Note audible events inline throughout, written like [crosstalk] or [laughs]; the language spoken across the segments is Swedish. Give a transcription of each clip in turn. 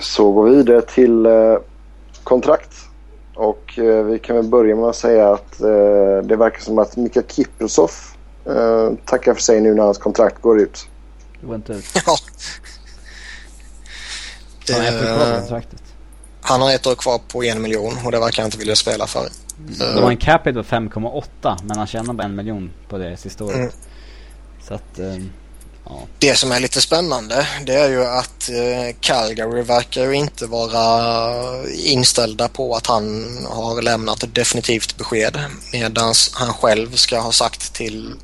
så går vi vidare till eh, kontrakt. Och eh, vi kan väl börja med att säga att eh, det verkar som att Mika Kiprusov eh, tackar för sig nu när hans kontrakt går ut. Det går inte ut. [laughs] Ja. Han är han har ett år kvar på en miljon och det verkar han inte vilja spela för. De har en capita på 5,8 men han tjänar bara en miljon på det sista året. Mm. Så att, eh, ja. Det som är lite spännande det är ju att eh, Calgary verkar ju inte vara inställda på att han har lämnat ett definitivt besked medan han själv ska ha sagt till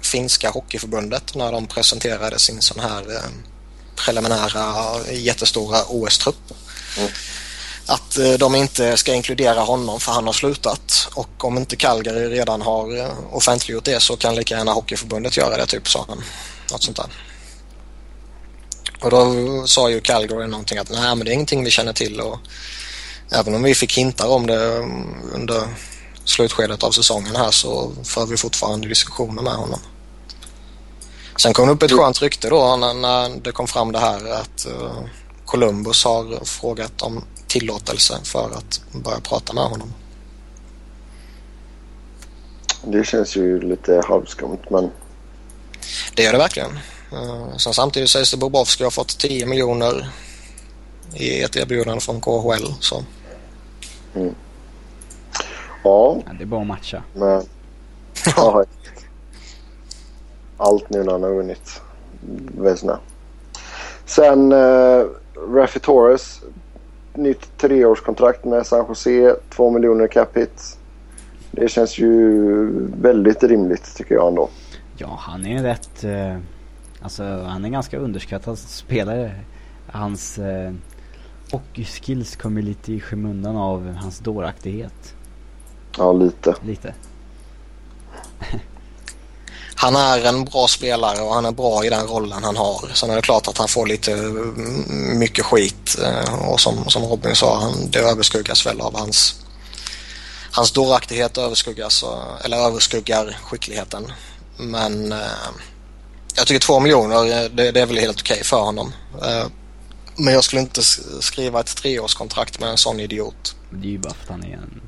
finska hockeyförbundet när de presenterade sin sån här eh, preliminära jättestora OS-trupp. Att eh, de inte ska inkludera honom för han har slutat och om inte Calgary redan har offentliggjort det så kan lika gärna Hockeyförbundet göra det typ sa han. Något sånt där. Och då sa ju Calgary någonting att nej men det är ingenting vi känner till och även om vi fick hintar om det mm, under slutskedet av säsongen här så för vi fortfarande diskussioner med honom. Sen kom det upp ett skönt rykte då när, det kom fram det här att uh, Columbus har frågat om tillåtelse för att börja prata med honom. Det känns ju lite halvskumt men Det gör det verkligen. Uh, sen samtidigt sägs det Bobrovski har fått 10 miljoner i ett erbjudande från KHL. Så ja. ja, det är bara att matcha. Men, [laughs] ja, allt nu när han har vunnit Vesna. Sen uh, Raffi Torres. Nytt treårskontrakt med San Jose. Två miljoner capita. Det känns ju väldigt rimligt tycker jag ändå. Ja, han är en rätt... Eh, alltså, han är en ganska underskattad spelare. Hans eh, hockeyskills kommer lite i skymundan av hans dåraktighet. Ja, lite. Lite. [laughs] han är en bra spelare och han är bra i den rollen han har. Sen är det klart att han får lite mm, mycket skit eh, och som, som Robin sa, han, det överskuggas väl av hans Hans dåraktighet överskuggas, och- eller överskuggar skickligheten. Men eh, jag tycker två miljoner, eh, det, det är väl helt okej för honom. Eh, men jag skulle inte skriva ett treårskontrakt med en sån idiot. Det är ju bara för att han är en...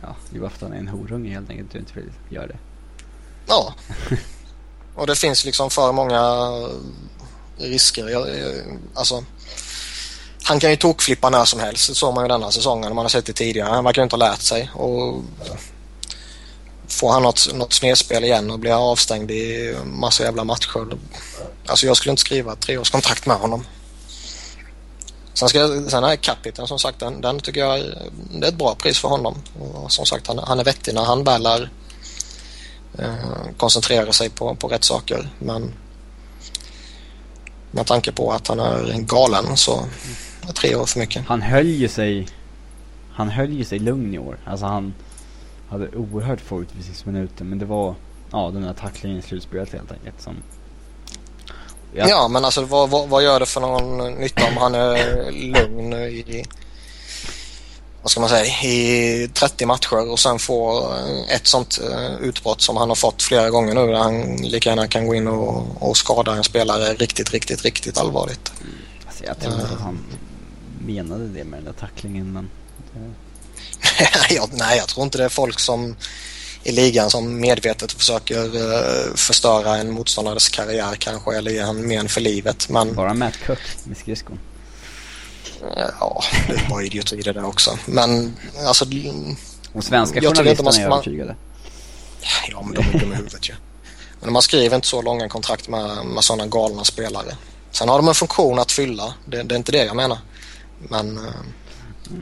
Ja, det är bara för att han är en horunge helt enkelt. Du inte vill göra det. Ja. [laughs] Och det finns liksom för många risker. Jag, jag, alltså, han kan ju tokflippa när som helst. Det såg man ju denna säsongen. Man har sett det tidigare. Han verkar inte ha lärt sig. Och får han något, något snedspel igen och blir avstängd i massa jävla matcher. Alltså jag skulle inte skriva ett treårskontrakt med honom. Sen, ska, jag- sen är capiten som sagt, den, den tycker jag det är ett bra pris för honom. Och som sagt, han, han är vettig när han väl är eh, koncentrera sig på, på rätt saker. Men med tanke på att han är galen så är tre år för mycket. Han höll ju sig... Han höll ju sig lugn i år. Alltså han hade oerhört få utvisningsminuter. Men det var... Ja, den där tacklingen i slutspelet helt enkelt som... Ja, Ja. men alltså vad, vad, vad gör det för någon nytta om han är lugn i vad ska man säga, i 30 matcher och sen får eh, ett sånt eh, utbrott som han har fått flera gånger nu där han lika gärna kan gå in och, och skada en spelare riktigt, riktigt, riktigt allvarligt. Alltså jag tror inte att han menade det med den där tacklingen men... [laughs] jag, nej, jag tror inte det är folk som i ligan som medvetet försöker eh, förstöra en motståndares karriär kanske eller ge han men för livet. Men Bara Matt Cook med skridskon. ja, det är bara idioti det där också. Men alltså, Och svenska journalisterna är övertygade. ja men de är dumma i huvudet ju. Men man skriver inte så långa kontrakt med, med sådana galna spelare. Sen har de en funktion att fylla. Det, det är inte det jag menar. Men eh,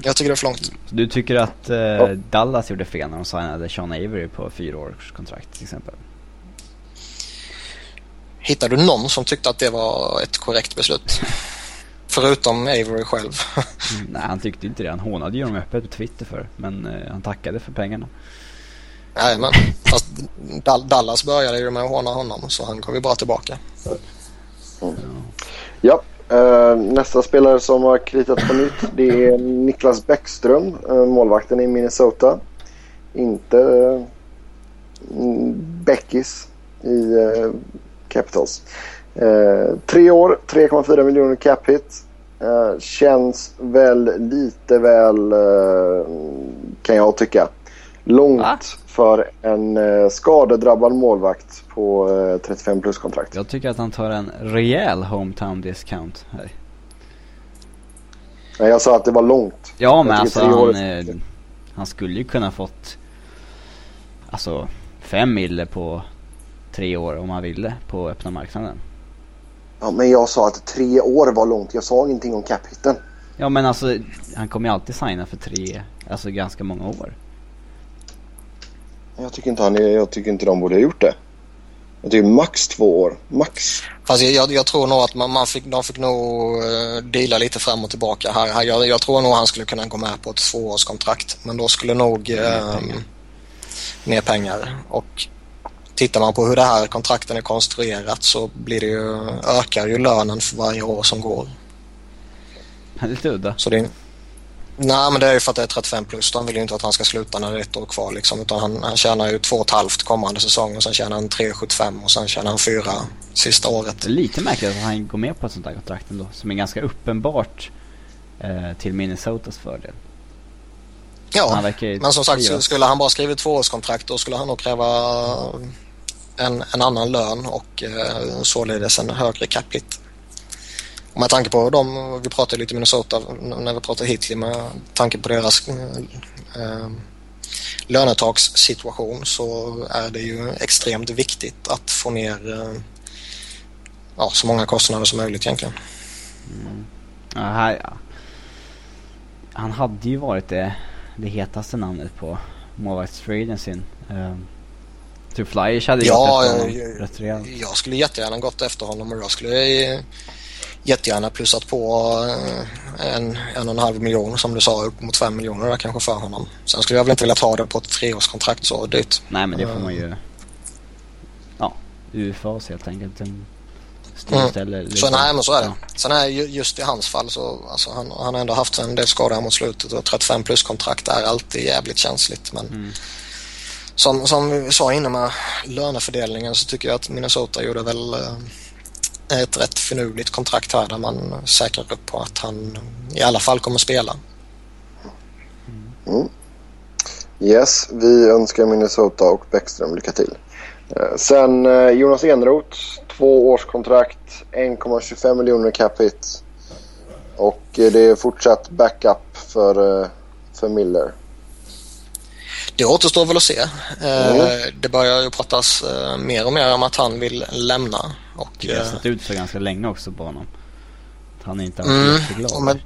jag tycker det är för långt. Så du tycker att eh, Dallas gjorde fel när de signade Sean Avery på fyra års kontrakt till exempel? Hittar du någon som tyckte att det var ett korrekt beslut? [laughs] Förutom Avery själv. Mm, nej, han tyckte inte det. Han hånade ju dem öppet på Twitter för Men eh, han tackade för pengarna. Nej, men fast Dal- Dallas började ju med att håna honom så han går ju bara tillbaka. Ja, eh, Eh, nästa spelare som har kritat på nytt det är Niklas Bäckström, eh, målvakten i Minnesota. Inte uh, Beckis i Capitals. Eh, tre år, 3,4 miljoner cap hit. Uh, känns väl lite väl, uh, kan jag tycka. Långt Va? för en uh, skadedrabbad målvakt på 35 plus-kontrakt. Jag tycker att han tar en rejäl hometown discount här. Nej, jag sa att det var långt. Ja, men alltså han, han skulle ju kunna fått alltså fem mille på tre år om han ville på öppna marknaden. Ja, men jag sa att tre år var långt. Jag sa ingenting om cap-hitten. Ja, men alltså han kommer ju alltid signa för tre, alltså ganska många år. Jag tycker inte, han, jag tycker inte de borde ha gjort det. Jag tycker max två år. Max. Fast jag, jag tror nog att man, man fick, de fick nog uh, deala lite fram och tillbaka här. Jag, jag tror nog han skulle kunna gå med på ett tvåårskontrakt. Men då skulle nog... Uh, mer pengar. Och tittar man på hur det här kontrakten är konstruerat så blir det ju, ökar ju lönen för varje år som går. [laughs] Lite udda. Så det, nej men det är ju för att det är 35 plus. De vill ju inte att han ska sluta när det är ett år kvar liksom. Utan han, han tjänar ju två och ett halvt kommande säsong och sen tjänar han 3,75 och sen tjänar han fyra sista året. Det är lite märkligt att han går med på ett sånt här kontrakt ändå. Som är ganska uppenbart eh, till Minnesotas fördel. Ja, men som sagt skulle han bara skrivit tvåårskontrakt då skulle han nog kräva en, en annan lön och eh, således en högre capita. Och med tanke på dem, vi pratade lite Minnesota när vi pratade Hitler med tanke på deras eh, lönetakssituation så är det ju extremt viktigt att få ner eh, ja, så många kostnader som möjligt egentligen. Mm. Ja, här, ja. Han hade ju varit det det hetaste namnet på målvaktstraden sin. Um, typ Flyers hade ja, gått efter honom jag, rätt rejält. Jag skulle jättegärna gått efter honom och jag skulle eh, jättegärna plussat på eh, en, en och en halv miljon som du sa upp mot fem miljoner där kanske för honom. Sen skulle jag väl inte vilja ta det på ett treårskontrakt så dyrt. Nej men det får man ju ja, UFAs helt enkelt. En. Mm. Så nej men så är det. Ja. Sen är just i hans fall så alltså, han, han har ändå haft en del skador här mot slutet och 35 plus kontrakt är alltid jävligt känsligt. Men mm. som, som vi sa innan med lönefördelningen så tycker jag att Minnesota gjorde väl eh, ett rätt finurligt kontrakt här där man säkrar upp på att han i alla fall kommer spela. Mm. Yes, vi önskar Minnesota och Bäckström lycka till. Eh, sen eh, Jonas Enroth Två års kontrakt, 1,25 miljoner cap hit. Och det är fortsatt backup för, eh, för Miller. Det återstår väl att se. Eh, mm. Det börjar ju pratas eh, mer och mer om att han vill lämna. Och, det har sett ut så ganska länge också på honom. Att han inte har varit mm, glad. Med,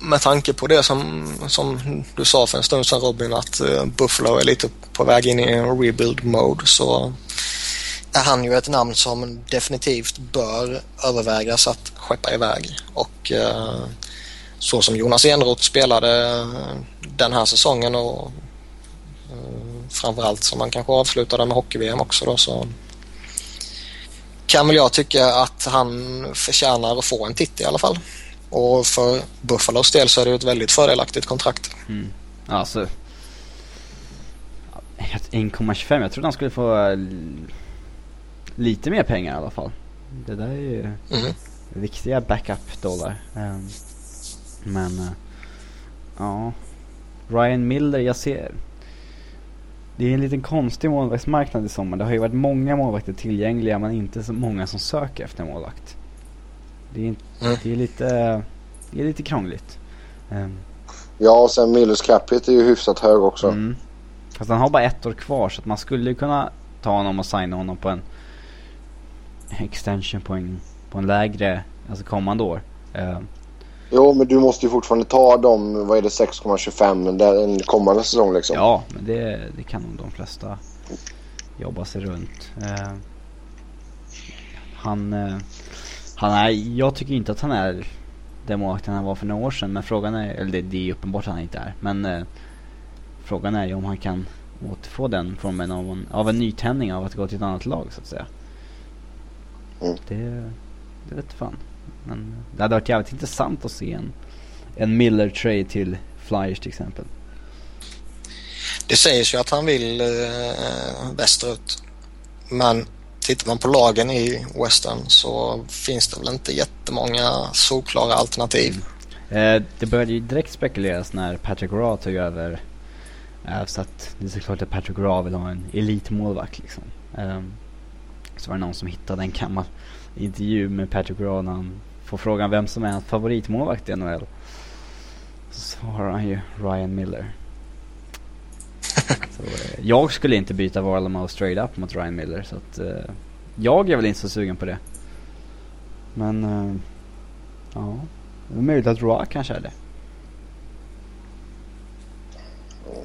med tanke på det som, som du sa för en stund sedan Robin att Buffalo är lite på väg in i en rebuild mode så är han ju ett namn som definitivt bör övervägas att skeppa iväg. Och eh, så som Jonas Enroth spelade eh, den här säsongen och eh, framförallt som man kanske avslutade med hockey-VM också då så kan väl jag tycka att han förtjänar att få en titel i alla fall. Och för Buffalos del så är det ett väldigt fördelaktigt kontrakt. Mm. Alltså 1,25 jag trodde han skulle få lite mer pengar i alla fall. Det där är ju mm. viktiga backup-dollar. Um, men, uh, ja. Ryan Miller, jag ser. Det är en liten konstig målvaktsmarknad i sommar. Det har ju varit många målvakter tillgängliga men inte så många som söker efter målvakt. Det är, mm. det är lite, det är lite krångligt. Um, ja, och sen Millers capita är ju hyfsat hög också. Mm. Fast han har bara ett år kvar så att man skulle kunna ta honom och signa honom på en extension på en, på en lägre, alltså kommande år. Uh, jo, men du måste ju fortfarande ta dem, vad är det, 6,25 en kommande säsong liksom. Ja, men det, det kan nog de flesta jobba sig runt. Uh, han, uh, han är, jag tycker inte att han är den målvakten han var för några år sedan. Men frågan är, eller det, det är uppenbart att han inte är. Men uh, frågan är ju om han kan återfå den formen av en, av en nytändning av att gå till ett annat lag så att säga. Mm. Det, det vet fan. Men det hade varit jävligt intressant att se en, en Miller trade till Flyers till exempel. Det sägs ju att han vill eh, västerut. Men tittar man på lagen i Western så finns det väl inte jättemånga solklara alternativ. Mm. Eh, det började ju direkt spekuleras när Patrick Raw tog över. Eh, så att det är såklart att Patrick Raw vill ha en elitmålvakt liksom. Eh, så var det någon som hittade en gammal intervju med Patrick Raw när han får frågan vem som är hans favoritmålvakt i NHL. Så svarar han ju Ryan Miller. [laughs] så, eh, jag skulle inte byta Varlamau straight up mot Ryan Miller så att eh, jag är väl inte så sugen på det. Men eh, ja, det är möjligt att Raw kanske är det.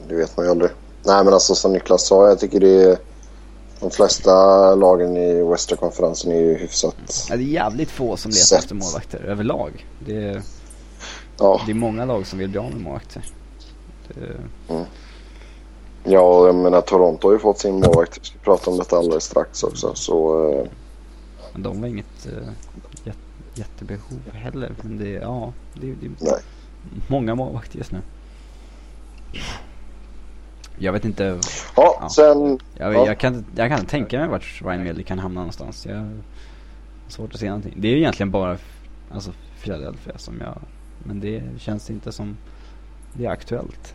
Det vet man ju aldrig. Nej men alltså som Niklas sa, jag tycker det är de flesta lagen i Western-konferensen är ju hyfsat... Ja, det är jävligt få som letar efter målvakter överlag. Det är, ja. det är många lag som vill bli av med målvakter. Det... Mm. Ja, jag menar Toronto har ju fått sin målvakt. Vi ska prata om detta alldeles strax också. Så, uh... Men de har inget uh, jättebehov heller. Men det, ja, det, det är Nej. många målvakter just nu. Jag vet inte. Ja, ja. sen. Jag, ja. jag, kan, jag kan inte tänka mig vart Ryan Miller kan hamna någonstans. Jag har svårt att se någonting. Det är ju egentligen bara alltså, Philadelphia som jag... Men det känns inte som det är aktuellt.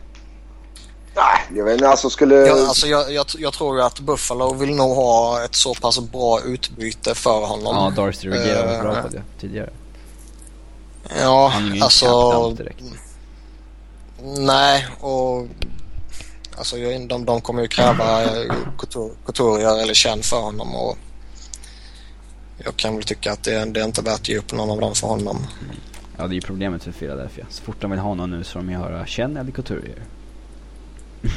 Nej, jag vet inte. Alltså skulle... Ja, alltså jag, jag, jag tror att Buffalo vill nog ha ett så pass bra utbyte för honom. Ja, Darcy Reguera var bra på det tidigare. Ja, alltså... Nej, och Alltså de, de kommer ju kräva Couturier eller Chen för honom och jag kan väl tycka att det, det är inte värt att ge upp någon av dem för honom. Ja, det är ju problemet för Philadelphia. Så fort de vill ha någon nu så får de ju höra Chen eller Couturier.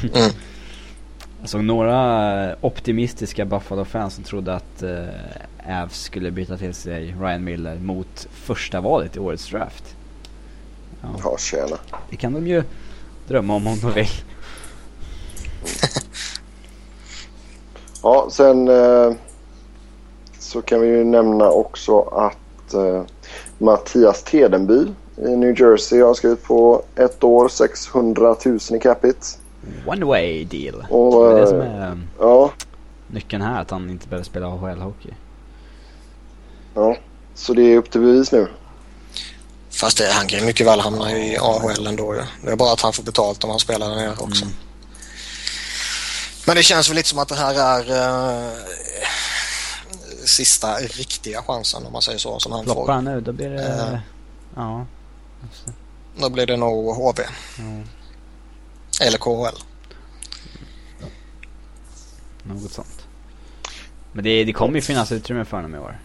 Mm. [laughs] Såg några optimistiska Buffalo-fans som trodde att uh, Avs skulle byta till sig Ryan Miller mot första valet i årets draft. Ja, ja tjena. Det kan de ju drömma om om de vill. [laughs] ja, sen eh, så kan vi ju nämna också att eh, Mattias Tedenby i New Jersey har skrivit på ett år 600 000 i capita. One way deal. Och, det är det som är eh, ja. nyckeln här, att han inte behöver spela AHL-hockey. Ja, så det är upp till bevis nu. Fast det, han kan mycket väl hamna i AHL ändå ju. Det är bara att han får betalt om han spelar där nere också. Mm. Men det känns väl lite som att det här är uh, sista riktiga chansen om man säger så som han får. Floppar han nu då blir det... Uh, ja. Då blir det nog HV. Mm. Eller KHL. Något sånt. Men det, det kommer ju finnas utrymme för honom i år.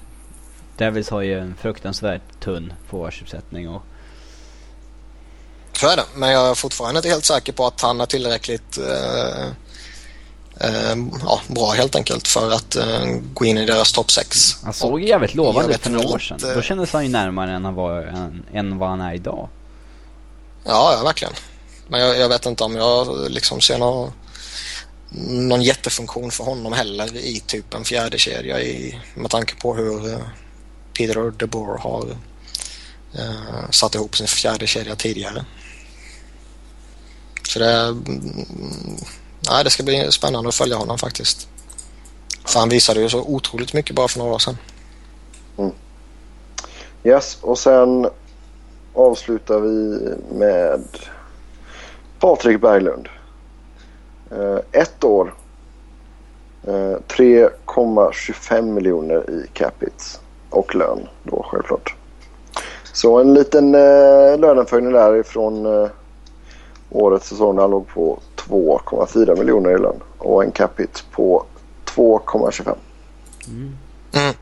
Devils har ju en fruktansvärt tunn forwardsuppsättning och... Så är det, men jag är fortfarande inte helt säker på att han är tillräckligt eh, ja, bra helt enkelt för att eh, gå in i deras topp 6. Han såg ju jävligt lovande ut för några år sedan. Då eh, kändes han ju närmare än, han var, än, än vad han är idag. Ja, ja verkligen. Men jag, jag, vet inte om jag liksom ser någon, någon jättefunktion för honom heller i typ en fjärde kedja i, med tanke på hur uh, Peter DeBoer har uh, satt ihop sin fjärde kedja tidigare. Så det, mm, nej, det ska bli spännande att följa honom faktiskt. För han visade ju så otroligt mycket bara för några år sedan. Mm. Yes, och sen avslutar vi med Patrik Berglund. Eh, ett år. Eh, 3,25 miljoner i capita och lön då självklart. Så en liten eh, löneförhöjning där ifrån eh, årets säsong. när Han låg på 2,4 miljoner i lön och en capita på 2,25. Mm. Mm.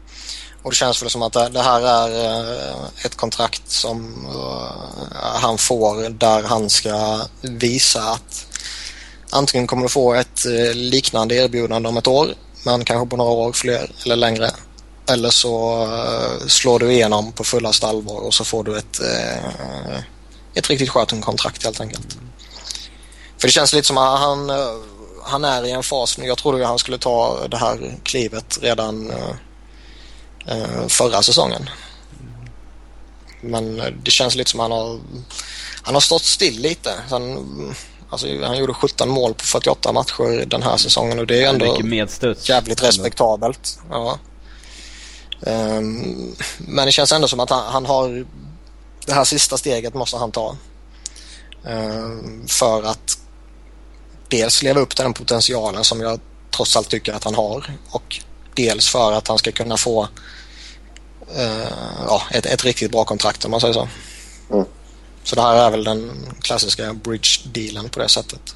Och det känns väl som att det här är eh, ett kontrakt som eh, han får där han ska visa att antingen kommer du få ett eh, liknande erbjudande om ett år men kanske på några år fler eller längre. Eller så slår du igenom på fullaste allvar och så får du ett, ett riktigt skönt kontrakt helt enkelt. För det känns lite som att han, han är i en fas nu. Jag trodde att han skulle ta det här klivet redan eh, förra säsongen. Men det känns lite som att han har, han har stått still lite. Han, alltså, han gjorde 17 mål på 48 matcher den här säsongen och det är ändå jävligt respektabelt. Ja. Um, men det känns ändå som att han, han, har det här sista steget måste han ta. Um, för att dels leva upp till den potentialen som jag trots allt tycker att han har och dels för att han ska kunna få uh, ja, ett, ett riktigt bra kontrakt om man säger så. Mm. Så det här är väl den klassiska bridge-dealen på det sättet.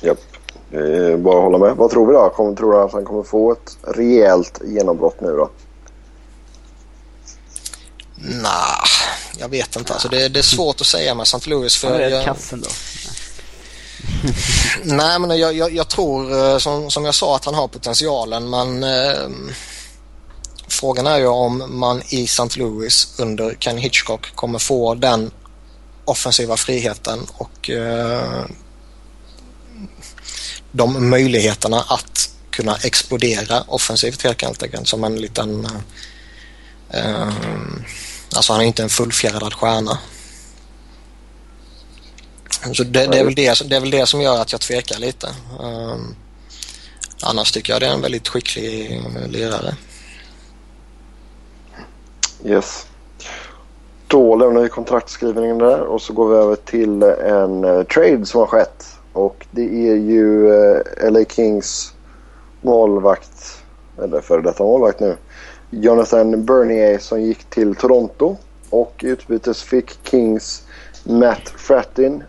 Japp. Eh, bara att hålla med. Vad tror vi då? Kommer, tror du att han kommer få ett rejält genombrott nu då? Nej, jag vet inte. Alltså det, det är svårt att säga med St. Louis. För Han är jag, kassen då. [laughs] Nej, men jag, jag, jag, tror eh, som, som jag sa att han har potentialen men eh, frågan är ju om man i St. Louis under Ken Hitchcock kommer få den offensiva friheten och eh, de möjligheterna att kunna explodera offensivt helt enkelt som en liten... Eh, eh alltså han är inte en fullfjädrad stjärna. Så det, det, är väl det, det är väl det som gör att jag tvekar lite. Um, annars tycker jag det är en väldigt skicklig lirare. Yes. Då lämnar vi kontraktskrivningen där och så går vi över till en uh, trade som har skett. Och det är ju eh, LA Kings målvakt, eller före detta målvakt nu, Jonathan Bernier som gick till Toronto. Och utbytes fick Kings Matt Frattin,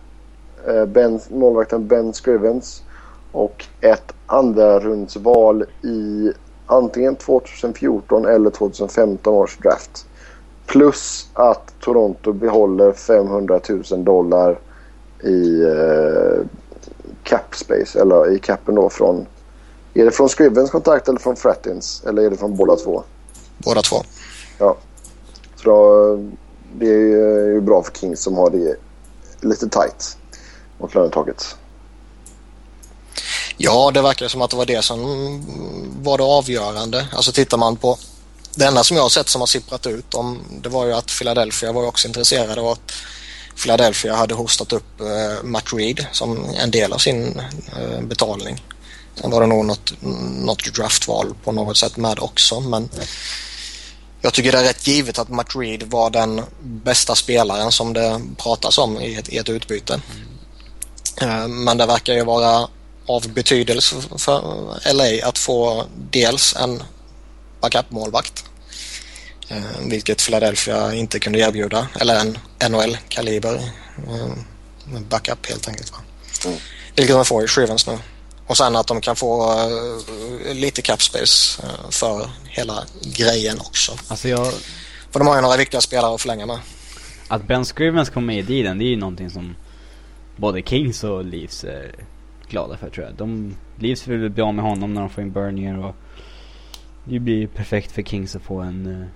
ben, målvakten Ben Scrivens och ett andra rundsval i antingen 2014 eller 2015 års draft. Plus att Toronto behåller 500 000 dollar i eh, cap space, eller i capen då från... Är det från Scrivens kontrakt eller från Frattins? Eller är det från båda två? Båda två. Ja. Så då, det är ju bra för Kings som har det lite tight mot lönetaket. Ja, det verkar som att det var det som var det avgörande. Alltså tittar man på det enda som jag har sett som har sipprat ut om det var ju att Philadelphia var också intresserade av att Philadelphia hade hostat upp eh, Matt Reed som en del av sin eh, betalning. Sen var det nog något, något draftval på något sätt med också men jag tycker det är rätt givet att Matt Reed var den bästa spelaren som det pratas om i ett, i ett utbyte. Eh, men det verkar ju vara av betydelse för LA att få dels en backup-målvakt. Eh, vilket Philadelphia inte kunde erbjuda. Eller en NHL-kaliber eh, backup helt enkelt. Va? Mm. Vilket de får i Shrivens nu. Och sen att de kan få lite cap space för hela grejen också. Alltså jag... För de har ju några viktiga spelare att förlänga med. Att Ben Scrivens kommer med i dealen, det är ju någonting som både Kings och Leafs är glada för tror jag. De, Leafs vill bli av med honom när de får in Bernier och det blir perfekt för Kings att få en, eh,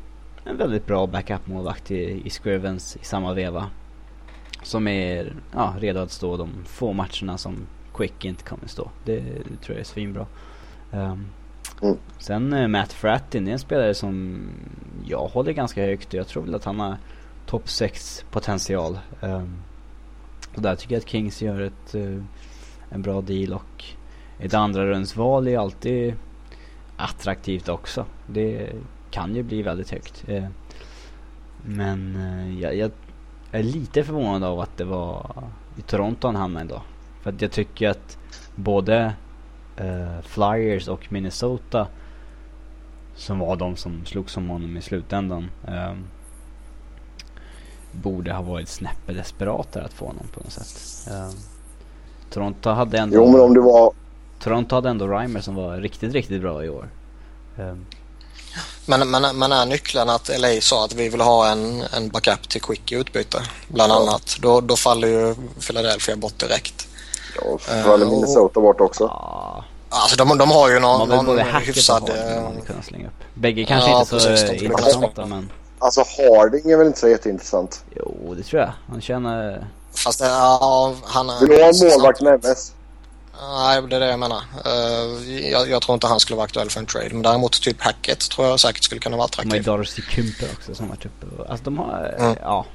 en väldigt bra backup-målvakt i, i Scrivens i samma veva. Som är ja, redo att stå de få matcherna som Quick inte kommer stå. Det, det tror jag är svinbra. Um, mm. Sen uh, Matt Frattin är en spelare som jag håller ganska högt och jag tror väl att han har topp 6 potential. Um, och där tycker jag att Kings gör ett, eh, en bra deal och ett andra rundsval är alltid attraktivt också. Det kan ju bli väldigt högt. Eh, men eh, jag, jag är lite förvånad av att det var i Toronto han hamnade idag. För att jag tycker att både uh, Flyers och Minnesota som var de som slogs om honom i slutändan um, borde ha varit snäppet desperatare att få honom på något sätt. Um, Toronto hade ändå... Jo men om det var Toronto hade ändå Reimer som var riktigt, riktigt bra i år. Um. Men, men, men är nyckeln att LA sa att vi vill ha en, en backup till Quick i utbyte bland ja. annat. Då, då faller ju Philadelphia bort direkt. Ja, faller uh, Minnesota bort också. Ja. Alltså de, de har ju någon, någon hyfsad... Uh, slänga upp. Bägge kanske ja, inte så intressanta men... Alltså Harding är väl inte så jätteintressant? Jo, det tror jag. Han tjänar... Fast det, ja, han... Vill du ha en målvakt med MS? Nej, det är det jag menar. Uh, jag, jag, tror inte han skulle vara aktuell för en trade. Men däremot typ Hackett tror jag säkert skulle kunna vara attraktiv. De har ju Darcy Kymper också som varit uppe. Alltså de har, mm. ja.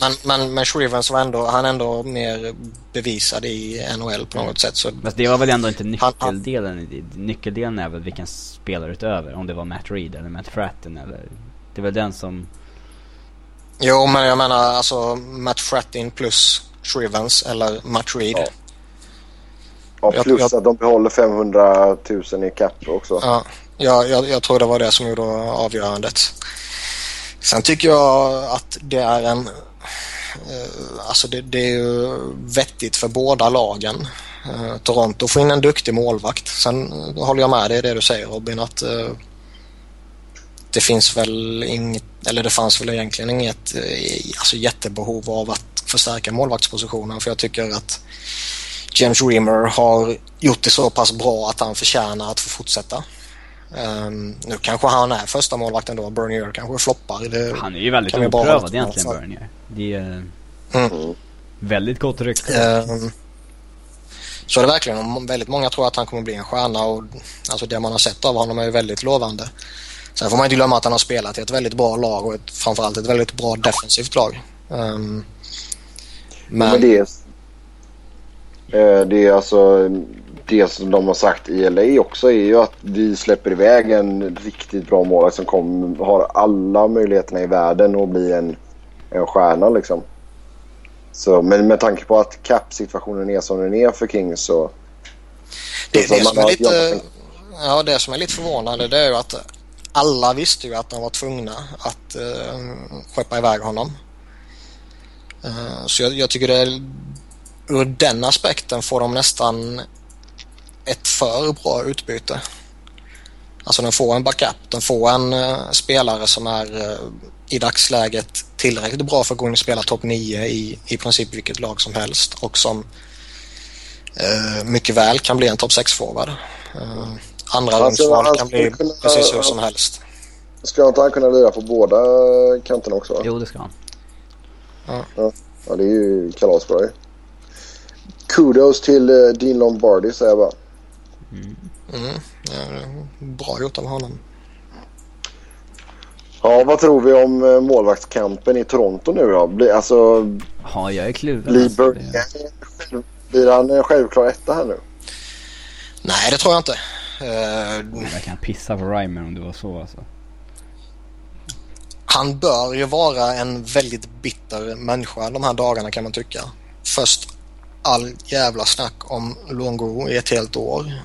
Men, men, men Shrivens var ändå, han är ändå mer bevisad i NHL på något sätt. Så Men det var väl ändå inte nyckeldelen? i det. Nyckeldelen är väl vilken spelare utöver? Om det var Matt Reed eller Matt Fratton eller? Det är väl den som... Jo, men jag menar alltså Matt Frattin plus Shrivens eller Matt Reed. Ja. Ja, Jag- plus jag- att de behåller 500 000 i cap också. Ja, jag, jag, jag tror det var det som gjorde avgörandet. Sen tycker jag att det är en... Eh, alltså det, det är ju vettigt för båda lagen. Eh, Toronto får in en duktig målvakt. Sen håller jag med dig i det du säger Robin att eh, det finns väl inget, eller det fanns väl egentligen inget eh, alltså jättebehov av att förstärka målvaktspositionen för jag tycker att James Rimmer har gjort det så pass bra att han förtjänar att få fortsätta. Ehm, nu kanske han är första målvakten då, Bernier kanske floppar. Det, Han är ju väldigt oprövad egentligen, för- Bernier. Det är Mm. väldigt gott rykte. Ehm, så är det verkligen. Väldigt många tror att han kommer bli en stjärna och alltså det man har sett av honom är ju väldigt lovande. Sen får man inte glömma att han har spelat i ett väldigt bra lag och ett, framförallt ett väldigt bra defensivt lag. Ehm, men, Men det är, eh, det är alltså det som de har sagt i LA också är ju att vi släpper iväg en riktigt bra målvakt som kommer, har alla möjligheterna i världen att bli en, en stjärna liksom. Så, men med tanke på att cap-situationen är som den är för Kings så... det, det, som är lite, ja, det som är lite förvånande det är ju att alla visste ju att de var tvungna att eh, skeppa iväg honom. Eh, så jag, jag tycker det är, ur den aspekten får de nästan ett för bra utbyte. Alltså de får en backup, de får en eh, spelare som är eh, i dagsläget tillräckligt bra för att gå in och spela topp 9 i i princip vilket lag som helst och som eh, mycket väl kan bli en topp 6-forward. Uh, eh, andra Alltså, han kan bli kunna- precis hur som helst. Ska inte han kunna lira på båda kanterna också? va? Jo, det ska han. Ja, det är ju kalasbra ju. Kudos till eh, Dean Lombardi säger jag bara. Mm. Ja, bra gjort av honom. Ja, vad tror vi om eh, målvaktskampen i Toronto nu då? Blir, alltså, Ja, jag är kluven. blir alltså. Bernier, blir han en självklar etta här nu? Nej, det tror jag inte. Eh, Jag kan pissa på Reimer om det var så alltså. Han bör ju vara en väldigt bitter människa de här dagarna kan man tycka. Först all jävla snack om Luongo i ett helt år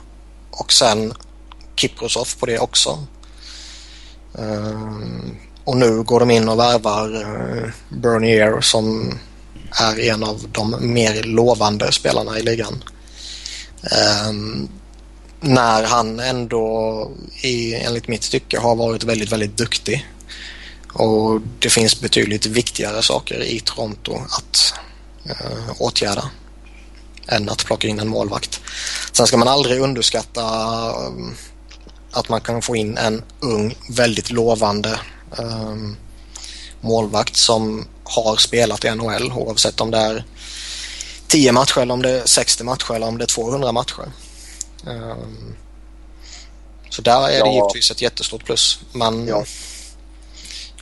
och sen Kiprosov på det också. Ehm, och nu går de in och värvar uh, Bernier som är en av de mer lovande spelarna i ligan. När han ändå i, enligt mitt tycke har varit väldigt, väldigt duktig. Och det finns betydligt viktigare saker i Toronto att eh, åtgärda än att plocka in en målvakt. Sen ska man aldrig underskatta um, att man kan få in en ung, väldigt lovande um, målvakt som har spelat i NHL oavsett om det är 10 matcher eller om det är 60 matcher eller om det är 200 matcher. Eh, så där är det Ja. givetvis ett jättestort plus. Men Ja.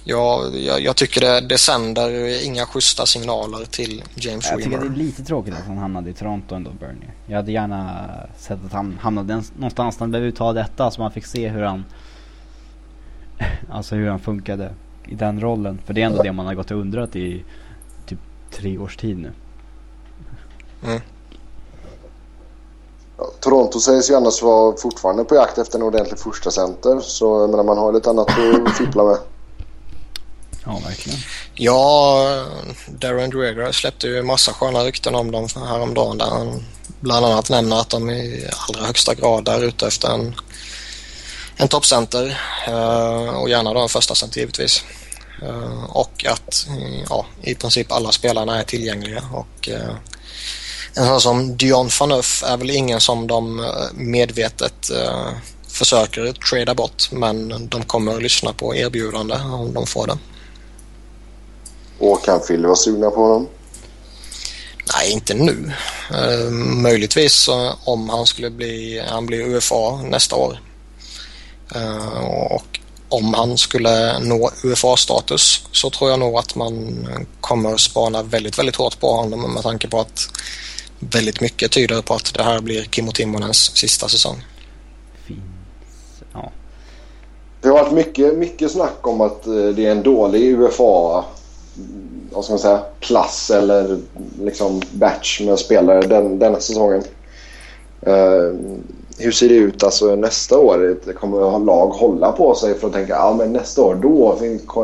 Ja, jag, jag tycker det, det sänder inga schyssta signaler till James Jag tycker det är Wimmer. lite tråkigt att han hamnade i Toronto ändå, Bernier. Jag hade gärna sett att han hamnade någonstans där han behövde ta detta så man fick se hur han... [laughs] Alltså hur han funkade i den rollen. För det är ändå det man har gått och undrat i typ tre års tid nu. Ja, Toronto sägs ju annars vara fortfarande på jakt efter en ordentlig första center Så jag menar, man har lite annat att [laughs] fippla med. Ja, verkligen. Ja, Darren Dreger släppte ju massa sköna rykten om dem häromdagen där han bland annat nämner att de i allra högsta grad är ute efter en, en toppcenter eh, och gärna då en första center givetvis. Eh, och att ja, i princip alla spelarna är tillgängliga och eh, en sån som Dion Phaneuf är väl ingen som de eh, medvetet eh, försöker trada bort men de kommer att lyssna på erbjudande om de får det. Och kan Phil vara sugna på honom? Nej, inte nu. Eh, möjligtvis eh, om han skulle bli, han blir UFA nästa år. Eh, och om han skulle nå UFA-status så tror jag nog att man kommer spana väldigt, väldigt hårt på honom med tanke på att väldigt mycket tyder på att det här blir Kimmo Timonens sista säsong. Finns, ja. Det har varit mycket, mycket snack om att eh, det är en dålig UFA vad ska man säga, klass eller liksom batch med spelare den, denna säsongen. Uh, hur ser det ut alltså nästa år? Kommer lag hålla på sig för att tänka ja men nästa år då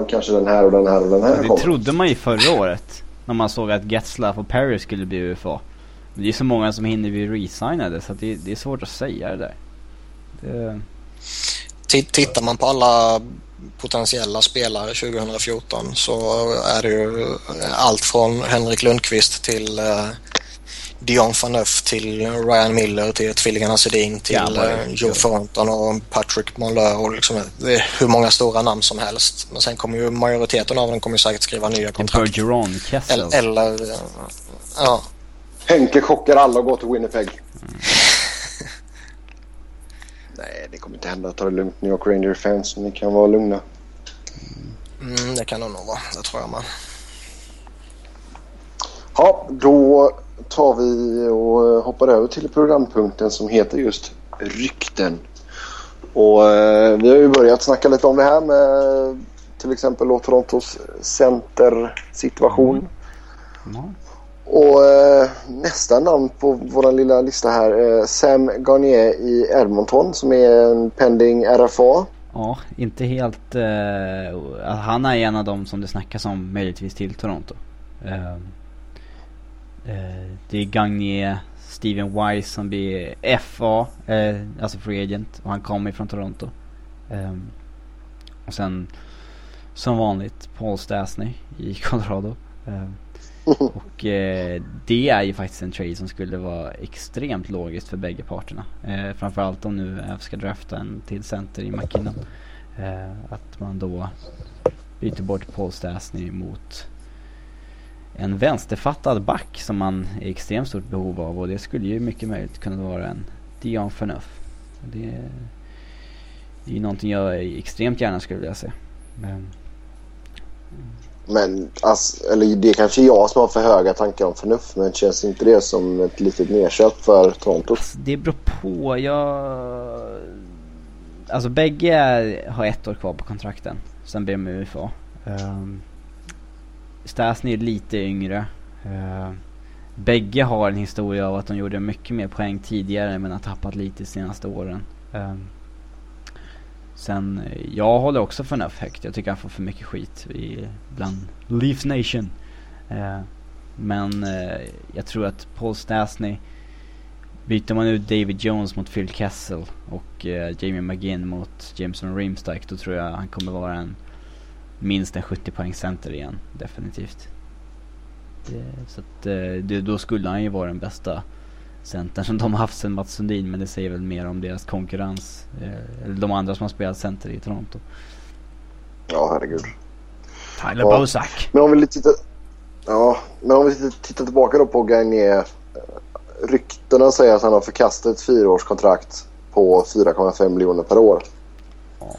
kanske den här och den här och den här Det kommer. trodde man ju förra året. När man såg att Getzlaff och Perry skulle bli UFA. Det är så många som hinner bli resignade så det, det, är svårt att säga det där. Det... Tittar man på alla potentiella spelare 2014 så är det ju allt från Henrik Lundqvist till uh, Dion Phaneuf till Ryan Miller till tvillingarna Sedin till ja, uh, Joe Thornton och Patrick Monleur och liksom, det är hur många stora namn som helst. Men sen kommer ju majoriteten av dem kommer säkert skriva nya kontrakt. Eller, eller ja. Henke chockar alla och går till Winnipeg. Mm. Nej, det kommer inte hända. Ta det lugnt New York Rangers-fans. Ni kan vara lugna. Mm, det kan det nog vara. Det tror jag med. Ja, då tar vi och hoppar över till programpunkten som heter just Rykten. Och eh, vi har ju börjat snacka lite om det här med till exempel Torontos centersituation. Mm. Och eh, nästa namn på vår lilla lista här eh, Sam Garnier i Edmonton som är en pending RFA. Ja, inte helt... Eh, han är en av dem som det snackas om möjligtvis till Toronto. Eh, eh det är Gagnier, Steven Wise som blir FA, eh, alltså free agent. Och han kommer från Toronto. Eh, och sen som vanligt Paul Stastny i [laughs] Colorado. Ehm, och eh, det är ju faktiskt en trade som skulle vara extremt logiskt för bägge parterna. Eh, framförallt om nu F ska drafta en till center i McKinnon. Eh, att man då byter bort Paul Stastny mot en vänsterfattad back som man är i extremt stort behov av och det skulle ju mycket möjligt kunna vara en Dion Phaneuf. Det är ju någonting jag extremt gärna skulle vilja se. Men, men alltså, eller det är kanske jag som har för höga tankar om förnuft men känns inte det som ett litet nedköp för Toronto? Alltså, det beror på. Jag... Alltså bägge har ett år kvar på kontrakten. Sen blir de UFA. Um, ehm, Stasny är lite yngre. Uh, bägge har en historia av att de gjorde mycket mer poäng tidigare men har tappat lite de senaste åren. Um, Sen, eh, jag håller också för Nuff högt. Jag tycker han får för mycket skit i, bland Leafs Nation. Eh, men eh, jag tror att Paul Stastny, byter man ut David Jones mot Phil Kessel och eh, Jamie McGinn mot Jameson Reamstack då tror jag han kommer vara en minst en 70 poäng center igen, definitivt. Det, så att, eh, det, då skulle han ju vara den bästa centern som de har haft sen Mats Sundin men det säger väl mer om deras konkurrens. Eh, eller de andra som har spelat center i Toronto. Ja, herregud. Tyler ja. Bozak. Men om vi tittar, ja, men om vi tittar tillbaka då på Gagné. Ryktena säger att han har förkastat ett fyraårskontrakt på 4,5 miljoner per år. Ja.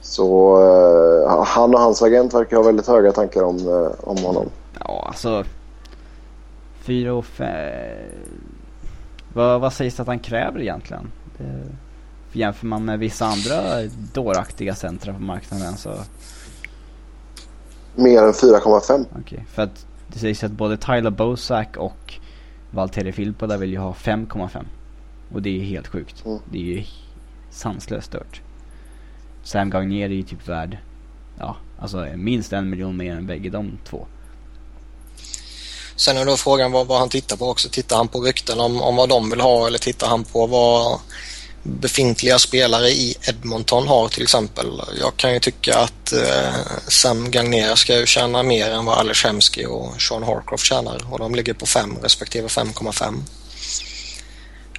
Så uh, han och hans agent verkar ha väldigt höga tankar om, uh, om honom. Ja, alltså. Fyra och fem vad, vad sägs att han kräver egentligen? Det, jämför man med vissa andra dåraktiga centra på marknaden så... Mer än 4,5. Okej, okay, för att det sägs att både Tyler Bosak och Valtteri Filippo där vill ju ha 5,5. Och det är helt sjukt. Mm. Det är ju sanslöst stört. Sam Gagner är ju typ värd, ja, alltså minst en miljon mer än bägge de två. Sen är då frågan vad, vad, han tittar på också. Tittar han på rykten om, om vad de vill ha eller tittar han på vad befintliga spelare i Edmonton har till exempel. Jag kan ju tycka att eh, Sam Gagner ska ju tjäna mer än vad Alex Hemsky och Sean Harcroft tjänar och de ligger på 5 respektive 5,5.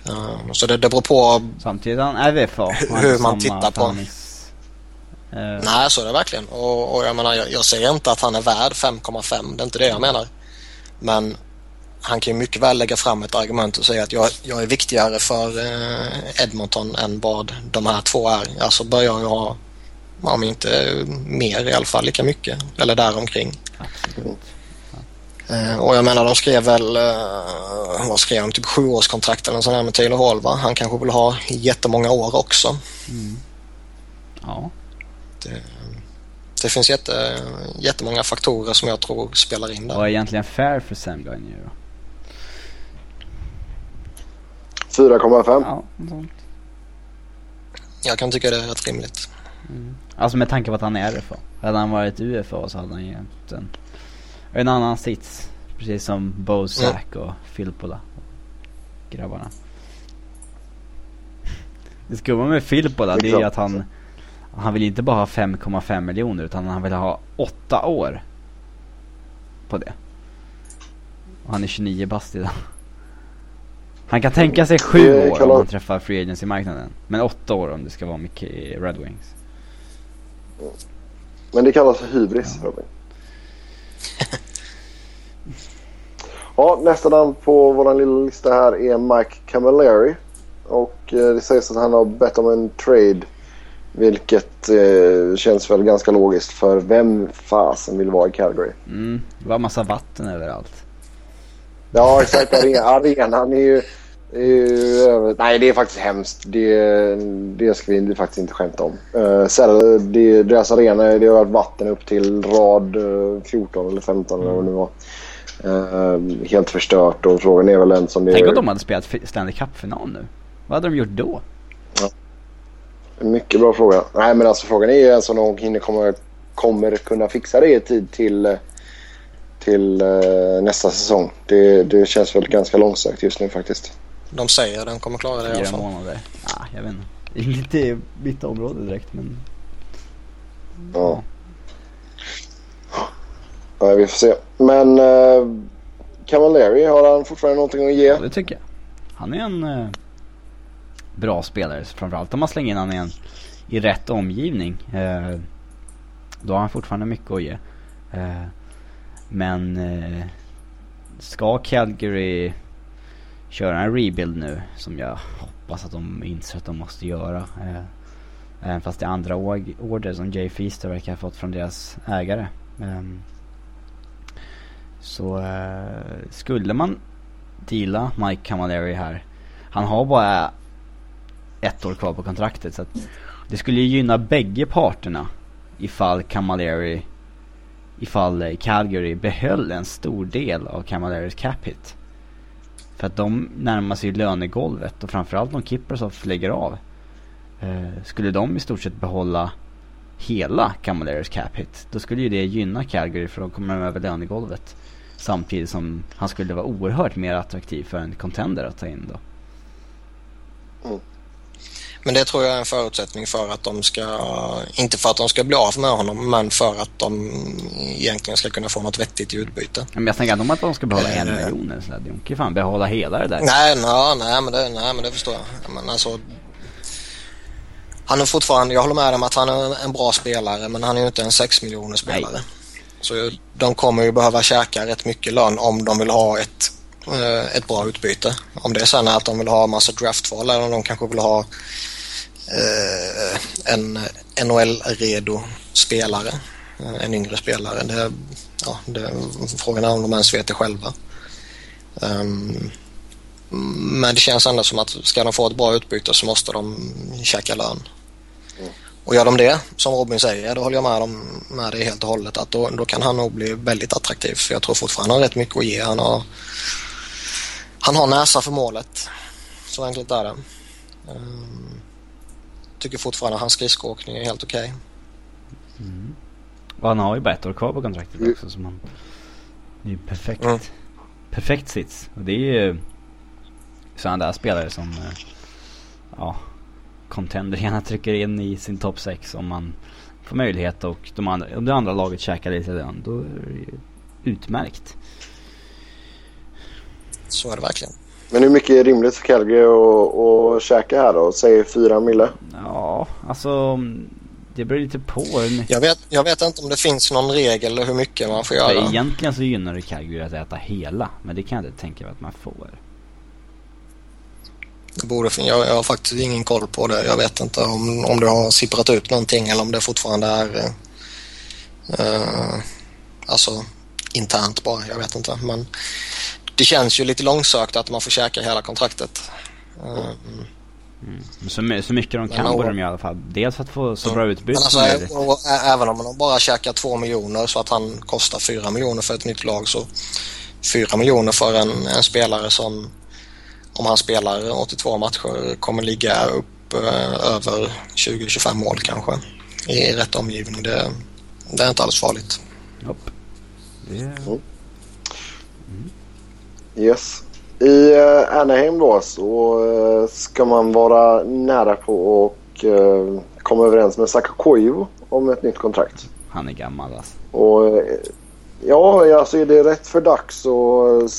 Uh, så det, det beror på Samtidigt är VFA, [laughs] hur man tittar på. Uh... Nej, så är det verkligen. Och, och jag menar, jag, jag säger inte att han är värd 5,5. Det är inte det jag menar. Men han kan ju mycket väl lägga fram ett argument och säga att jag, jag är viktigare för eh, Edmonton än vad de här två är. Alltså bör jag ha Om inte mer i alla fall lika mycket. Eller däromkring. Absolut. Eh, och jag menar de skrev väl, eh, vad skrev de, typ sjuårskontrakt eller sån här med Taylor Hall va? Han kanske vill ha jättemånga år också. Mm. Ja. Det, det finns jätte, jättemånga faktorer som jag tror spelar in där. Vad är egentligen fair för Sam Gagner då? 4,5. Ja, sånt. Jag kan tycka det är rätt rimligt. Alltså med tanke på att han är RFA. Hade han varit UFA så hade han haft en, en annan sits. Precis som Bozak och Filippola. Grabbarna. Det skumma med Filippola det är ju att han han vill inte bara ha 5,5 miljoner utan han vill ha 8 år. På det. Och han är 29 bast idag. Han kan tänka sig 7 Det år om han träffar free agency-marknaden. Men 8 år om det ska vara mycket i Red Wings. Men det kallas för hybris Robin. Ja, nästa namn på vår lilla lista här är Mike Camilleri. Och eh, det sägs att han har bett om en trade. Vilket eh, känns väl ganska logiskt för vem fasen vill vara i Calgary? Mm, det var massa vatten överallt. Ja exakt, are- arenan är ju, är ju över... Nej det är faktiskt hemskt. Det, det ska vi faktiskt inte skämta om. Uh, Cell, det, deras arena det har varit vatten upp till rad eh, 14 eller 15 eller vad det nu var. Eh, helt förstört och frågan är väl en som det Tänk om de hade spelat Stanley Cup-final nu. Vad hade de gjort då? Mycket bra fråga. Nej men alltså frågan är ju en som de hinner kommer, kommer kunna fixa det i tid till, eh, till eh, nästa säsong. Det, det känns väl ganska långsökt just nu faktiskt. De säger att de kommer klara det i alla Fyra fall. månader? Ja, jag vet inte. Det är inte i mitt område direkt men... Ja. Nej, vi får se. Men uh, Cavalieri, har han fortfarande någonting att ge? Ja, det tycker jag. Han är en eh, bra spelare. Framförallt om man slänger in han i, en, i rätt omgivning. Eh, då har han fortfarande mycket att ge. Eh, men eh, ska Calgary köra en rebuild nu, som jag hoppas att de inser att de måste göra. Eh, även fast det är andra order som Jay Feaster verkar ha fått från deras ägare. Ehm, så eh, skulle man deala Mike Camilleri här. Han har bara ett år kvar på kontraktet så att det skulle ju gynna bägge parterna ifall Camilleri ifall eh, Calgary behöll en stor del av Camilleris cap hit. För att de närmar sig lönegolvet och framförallt om Kippersoff lägger av. Eh, skulle de i stort sett behålla hela Camilleris cap hit då skulle ju det gynna Calgary för då kommer de över lönegolvet. Samtidigt som han skulle vara oerhört mer attraktiv för en contender att ta in då. Mm. Men det tror jag är en förutsättning för att de ska, inte för att de ska bli av med honom, men för att de egentligen ska kunna få något vettigt i utbyte. Men jag inte om att de ska behålla en miljon eller sådär. De kan ju fan behålla hela det där. Nej, nej, nej, men, det, nej men det förstår jag. Men alltså, han är fortfarande, jag håller med om att han är en bra spelare, men han är ju inte en 6 miljoner spelare. Nej. Så de kommer ju behöva käka rätt mycket lön om de vill ha ett, Eh, ett bra utbyte. Om det sen är att de vill ha massa draftval eller om de kanske vill ha eh, en NHL-redo spelare, eh, en yngre spelare. Det, ja, det, frågan är om de ens vet det själva. Um, men det känns ändå som att ska de få ett bra utbyte så måste de käka lön. Och gör de det, som Robin säger, då håller jag med, dem, med det helt och hållet. Att då, då kan han nog bli väldigt attraktiv. För jag tror fortfarande han har rätt mycket att ge. Han har, han har näsa för målet. Så enkelt är det. Um, tycker fortfarande att hans skridskoåkning är helt okej. Och han har ju bara ett år kvar på kontraktet Mm. också. Så man, det är ju perfekt. Mm. Perfekt sits. Och det är ju sådana där spelare som, eh, ja, contender gärna trycker in i sin topp 6 om man får möjlighet och de andra, om det andra laget käkar lite lön. Då är det ju utmärkt. Så är det verkligen. Men hur mycket är rimligt för Calgary att, att käka här då? Säg 4 mille. Ja, alltså det beror lite på. Jag vet, jag vet inte om det finns någon regel hur mycket man får För göra. egentligen så gynnar det Calgary att äta hela. Men det kan jag inte tänka mig att man får. Det borde, jag, jag har faktiskt ingen koll på det. Jag vet inte om, om det har sipprat ut någonting eller om det fortfarande är uh, alltså internt bara. Jag vet inte. Men det känns ju lite långsökt att man får käka hela kontraktet. Uh, Mm. Så, så mycket de kan borde de i alla fall. Dels för att få så bra utbyte alltså, Även om de bara käkar två miljoner så att han kostar fyra miljoner för ett nytt lag så fyra miljoner för en, en spelare som om han spelar 82 matcher kommer ligga upp eh, över 20-25 mål kanske i rätt omgivning. Det, det är inte alls farligt. Nope. Yeah. Mm. Yes. I uh, Anaheim då så uh, ska man vara nära på att uh, komma överens med Saka Koivu om ett nytt kontrakt. Han är gammal alltså. Och, ja, alltså är det rätt för dags att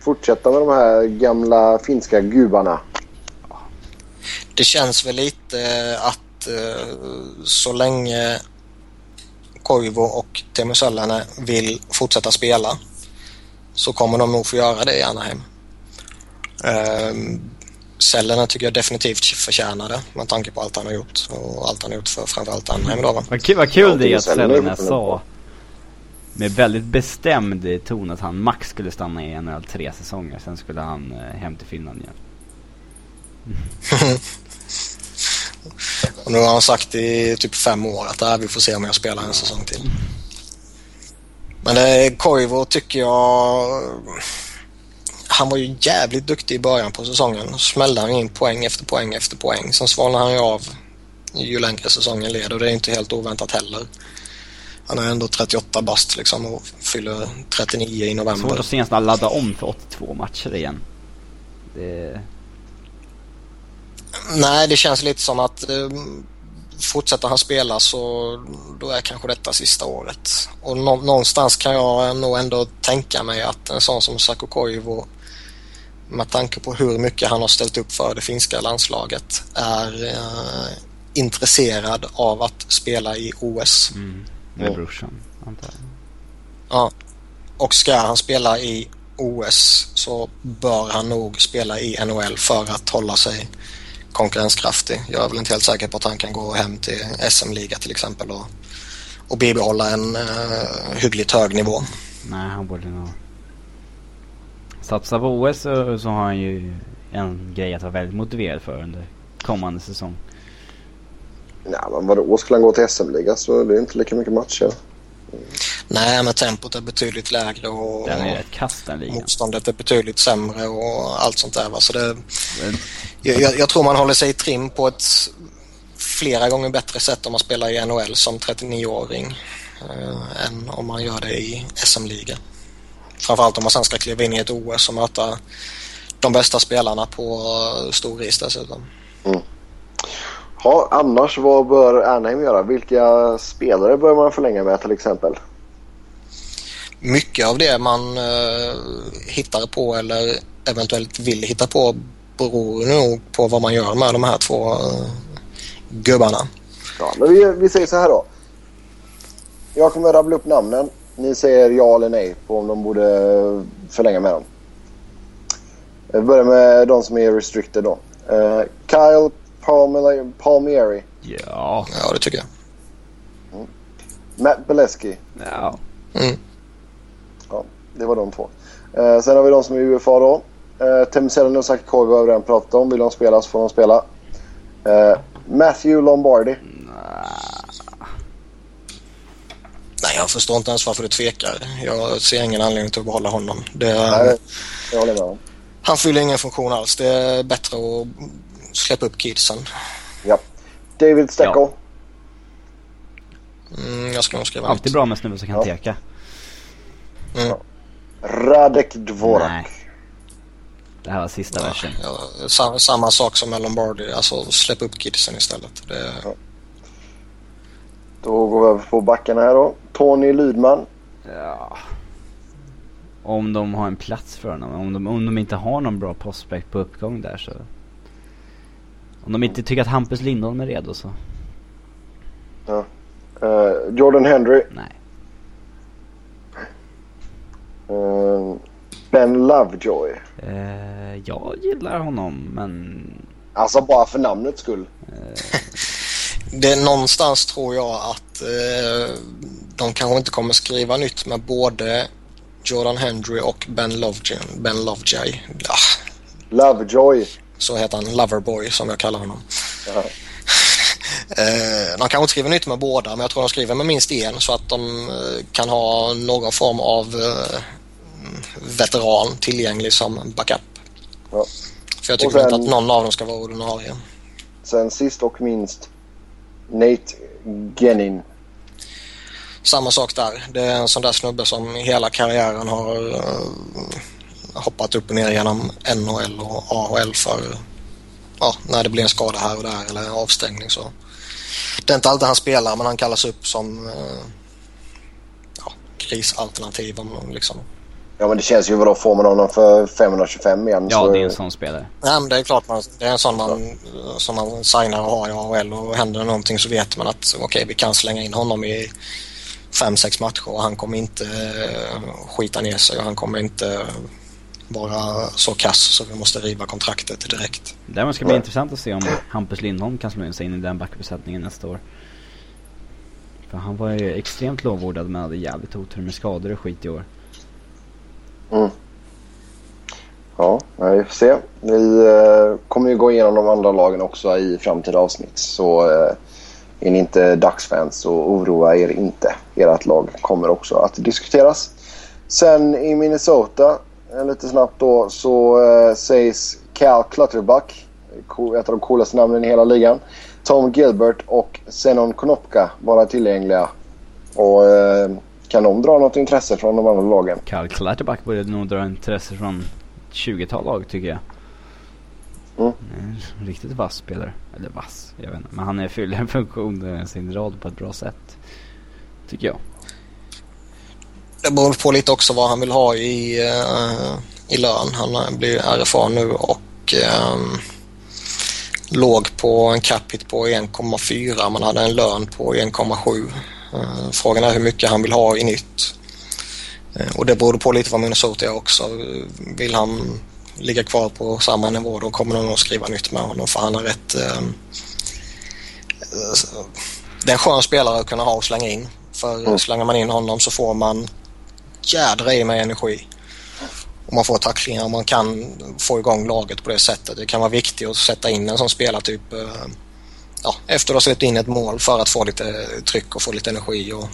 fortsätta med de här gamla finska gubarna? Det känns väl lite att så länge Koivu och Teemu vill fortsätta spela så kommer de nog få göra det i Anaheim. Um, Cellerna tycker jag definitivt förtjänar det med tanke på allt han har gjort och allt han har gjort för framförallt Anaheim då va. Vad kul, vad kul det är att Cellerna sa med väldigt bestämd ton att han max skulle stanna i NHL tre säsonger. Sen skulle han eh, hem till Finland igen. [laughs] [laughs] och nu har han sagt i typ fem år att äh, vi får se om jag spelar en säsong till. Men det, Koivu tycker jag han var ju jävligt duktig i början på säsongen. Smällde han in poäng efter poäng efter poäng. Sen svalnade han ju av ju längre säsongen led och det är inte helt oväntat heller. Han är ändå 38 bast liksom och fyller 39 i november. Svårt att se han ladda om för 82 matcher igen. Det... Nej, det känns lite som att eh, fortsätter han spela så då är kanske detta sista året. Och nå någonstans kan jag nog ändå tänka mig att en sån som Saku Koivu med tanke på hur mycket han har ställt upp för det finska landslaget är eh, intresserad av att spela i OS. Mm. Med brorsan, antar jag. Ja. Och ska han spela i OS så bör han nog spela i NHL för att hålla sig konkurrenskraftig. Jag är väl inte helt säker på att han kan gå hem till SM-liga till exempel och, och bibehålla en uh, hyggligt hög nivå. Nej, han borde nog satsa på OS så, så har han ju en grej att vara väldigt motiverad för under kommande säsong. Nej, men vadå? Skulle han gå till SM-liga så det är inte lika mycket matcher. Mm. Nej, men tempot är betydligt lägre och den är rätt kast, den ligan. motståndet är betydligt sämre och allt sånt där. Va? Så det, jag, jag, tror man håller sig i trim på ett flera gånger bättre sätt om man spelar i NHL som 39-åring eh, än om man gör det i SM-liga. Framförallt om man sen ska kliva in i ett OS och möta de bästa spelarna på stor is dessutom. Mm. Ja, annars vad bör Anaheim göra? Vilka spelare bör man förlänga med till exempel? Mycket av det man uh, hittar på eller eventuellt vill hitta på beror nog på vad man gör med de här två uh, gubbarna. Ja, men vi, vi säger så här då. Jag kommer rabbla upp namnen. Ni säger ja eller nej på om de borde förlänga med dem. Vi börjar med de som är restricted då. Uh, Kyle Palmieri. Ja. Ja, det tycker jag. Mm. Matt Beleski. Ja. Mm. Ja, det var de två. Uh, sen har vi de som är UFA då. Tim Selin och Zach Koivu har vi redan pratat om. Vill de spela så får de spela. Uh, Matthew Lombardi. Nej, jag förstår inte ens varför du tvekar. Jag ser ingen anledning till att behålla honom. Det, Nej, jag håller med om. Han fyller ingen funktion alls. Det är bättre att släppa upp kidsen. Ja. David Steckel. Ja. Mm, jag ska nog skriva Alltid bra med snubbar som kan ja. teka. Mm. Radek Dvorak. Nej. Det här var sista ja, versen. Ja, samma, samma, sak som med Lombardi. Alltså släpp upp kidsen istället. Det... Ja. Då går vi över på backarna här då. Tony Lydman. Ja. Om de har en plats för honom. Om de, om de inte har någon bra prospect på uppgång där så. Om de inte tycker att Hampus Lindholm är redo så. Ja. Uh, Jordan Henry. Nej. Uh, Ben Lovejoy. Eh, jag gillar honom men... Alltså bara för namnets skull. [laughs] Det, någonstans tror jag att de kanske inte kommer skriva nytt med både Jordan Hendry och Ben Lovejoy. Ben Lovejoy. Ja, Lovejoy. Så heter han. Loverboy som jag kallar honom. Ja. [laughs] Eh, de kanske inte skriver nytt med båda men jag tror de skriver med minst en så att de eh, kan ha någon form av eh, veteran tillgänglig som backup. Ja. För jag tycker sen- inte att någon av dem ska vara ordinarie. Sen sist och minst Nate Gennin. Samma sak där. Det är en sån där snubbe som hela karriären har eh, hoppat upp och ner genom NHL och AHL för ja, när det blir en skada här och där eller en avstängning så. Det är inte alltid han spelar men han kallas upp som eh, ja, krisalternativ om liksom. Ja men det känns ju vadå får man honom för 525 igen Ja, så... det är en sån spelare. Nej men det är klart man, det är en sån man, som man signar och har i AHL och händer det någonting så vet man att okej vi kan slänga in honom i fem, sex matcher och han kommer inte eh, skita ner sig och han kommer inte vara så kass så vi måste riva kontraktet direkt. Däremot ska det bli Nej. intressant att se om Hampus Lindholm kan slå in sig in i den backuppsättningen nästa år. För han var ju extremt lovordad men hade jävligt otur med skador och skit i år. Mm. Ja, vi får se. Vi eh, kommer ju gå igenom de andra lagen också i framtida avsnitt. Så eh, är ni inte dagsfans så oroa er inte. Ert lag kommer också att diskuteras. Sen i Minnesota, lite snabbt då, så eh, sägs Cal Clutterbuck, ett av de coolaste namnen i hela ligan. Tom Gilbert och Zenon Konopka vara tillgängliga. Och eh, kan de dra något intresse från de andra lagen? Karl Klatterback började nog dra intresse från ett 20-tal lag tycker jag. Mm. Riktigt vass spelare. Eller vass, jag vet inte. Men han är fyller en funktion med sin roll på ett bra sätt. Tycker jag. Det beror på lite också vad han vill ha i, eh, i lön. Han blir RFA nu och ehm, låg på en cap hit på 1,4 man hade en lön på 1,7. Eh, frågan är hur mycket han vill ha i nytt. Eh, och det beror på lite vad Minnesota är också. Vill han ligga kvar på samma nivå då kommer de nog skriva nytt med honom för han har rätt ehm, eh, det är en skön spelare att kunna ha och slänga in. För Mm. slänger man in honom så får man jädra i med energi. Och man får tacklingar och man kan få igång laget på det sättet. Det kan vara viktigt att sätta in en sån spelartyp eh, ja, efter att ha släppt in ett mål för att få lite tryck och få lite energi och,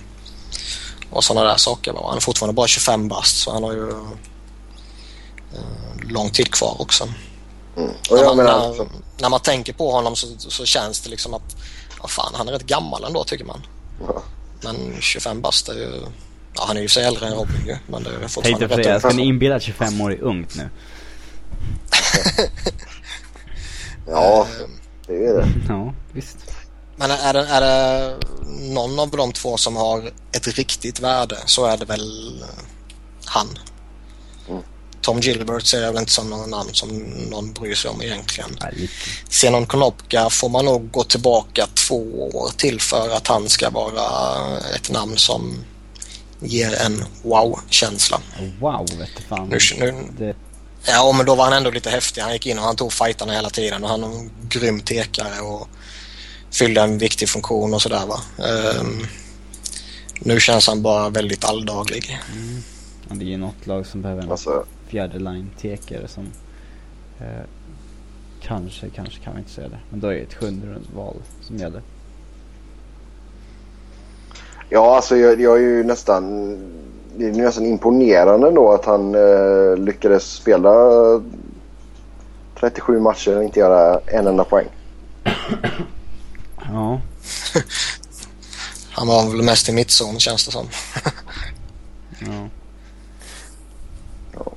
och sådana där saker. Han är fortfarande bara 25 bast så han har ju eh, lång tid kvar också. Mm. När man, menar, när, när man tänker på honom så, så känns det liksom att ja, fan, han är rätt gammal ändå tycker man. Ja. Men 25 bast är ju... Ja, han är ju sig äldre än Robin ju. Men det är fortfarande rätt säga, ska ni inbilla att 25 år är ungt nu? [laughs] ja, Eh, det är det. [laughs] Ja, visst. Men är det, är det någon av de två som har ett riktigt värde så är det väl han. Mm. Tom Gilbert ser jag väl inte som någon namn som någon bryr sig om egentligen. Lite. Zenon Konopka får man nog gå tillbaka två år till för att han ska vara ett namn som ger en wow-känsla. Wow, vet du fan. Nu, nu, Det, ja, men då var han ändå lite häftig. Han gick in och han tog fighterna hela tiden och han var en grym tekare och fyllde en viktig funktion och sådär va. Ehm, nu känns han bara väldigt alldaglig. ja, det är ju något lag som behöver en Alltså, fjärde line tekare som eh, kanske, kanske kan vi inte säga det. Men då är det ett sjunde val som gäller. Ja, alltså jag, jag är ju nästan... Det är nästan imponerande då att han eh, lyckades spela 37 matcher och inte göra en enda poäng. Ja, [laughs] Han var väl mest i mittzon känns det som. [laughs] ja.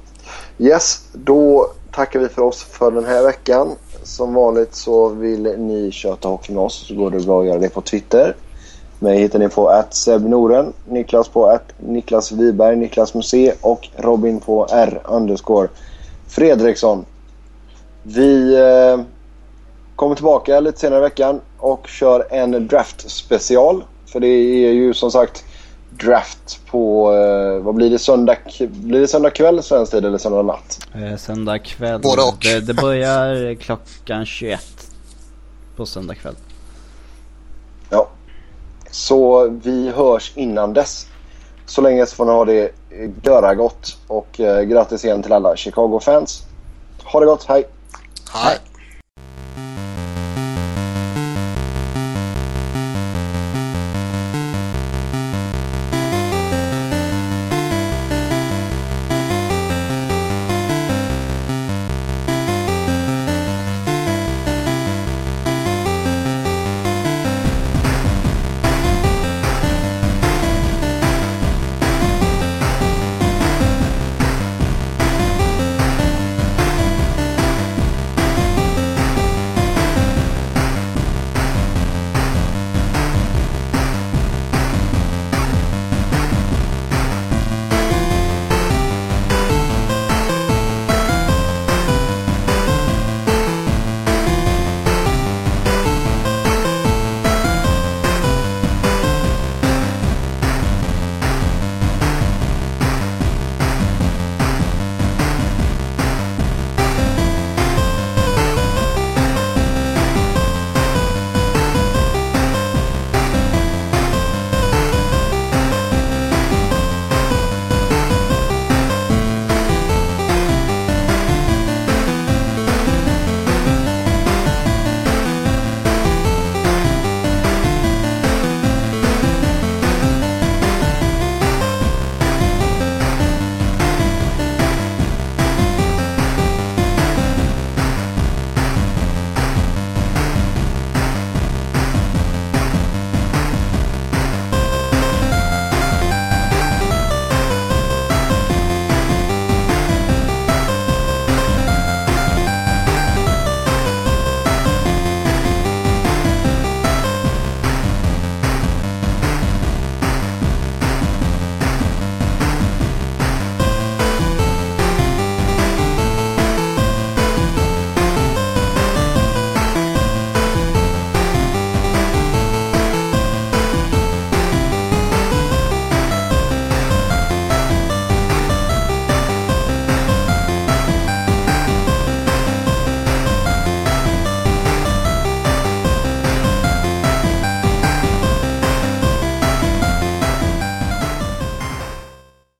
Yes, då tackar vi för oss för den här veckan. Som vanligt så vill ni köta hockey med oss så går det bra att göra det på Twitter. Mig hittar ni på att Noren, Niklas på att Niklas Wiberg, Niklas Musé och Robin på R underscore Fredriksson. Vi eh, kommer tillbaka lite senare i veckan och kör en draft special. För det är ju som sagt draft på, eh, vad blir det, söndag, blir det söndag kväll svensk tid eller söndag natt? Eh, söndag kväll. Både och. Det, det börjar klockan 21 på söndag kväll. Ja. Så vi hörs innan dess. Så länge så får ni ha det eh, göra gott och eh, grattis igen till alla Chicago-fans. Ha det gott, hej! Hej.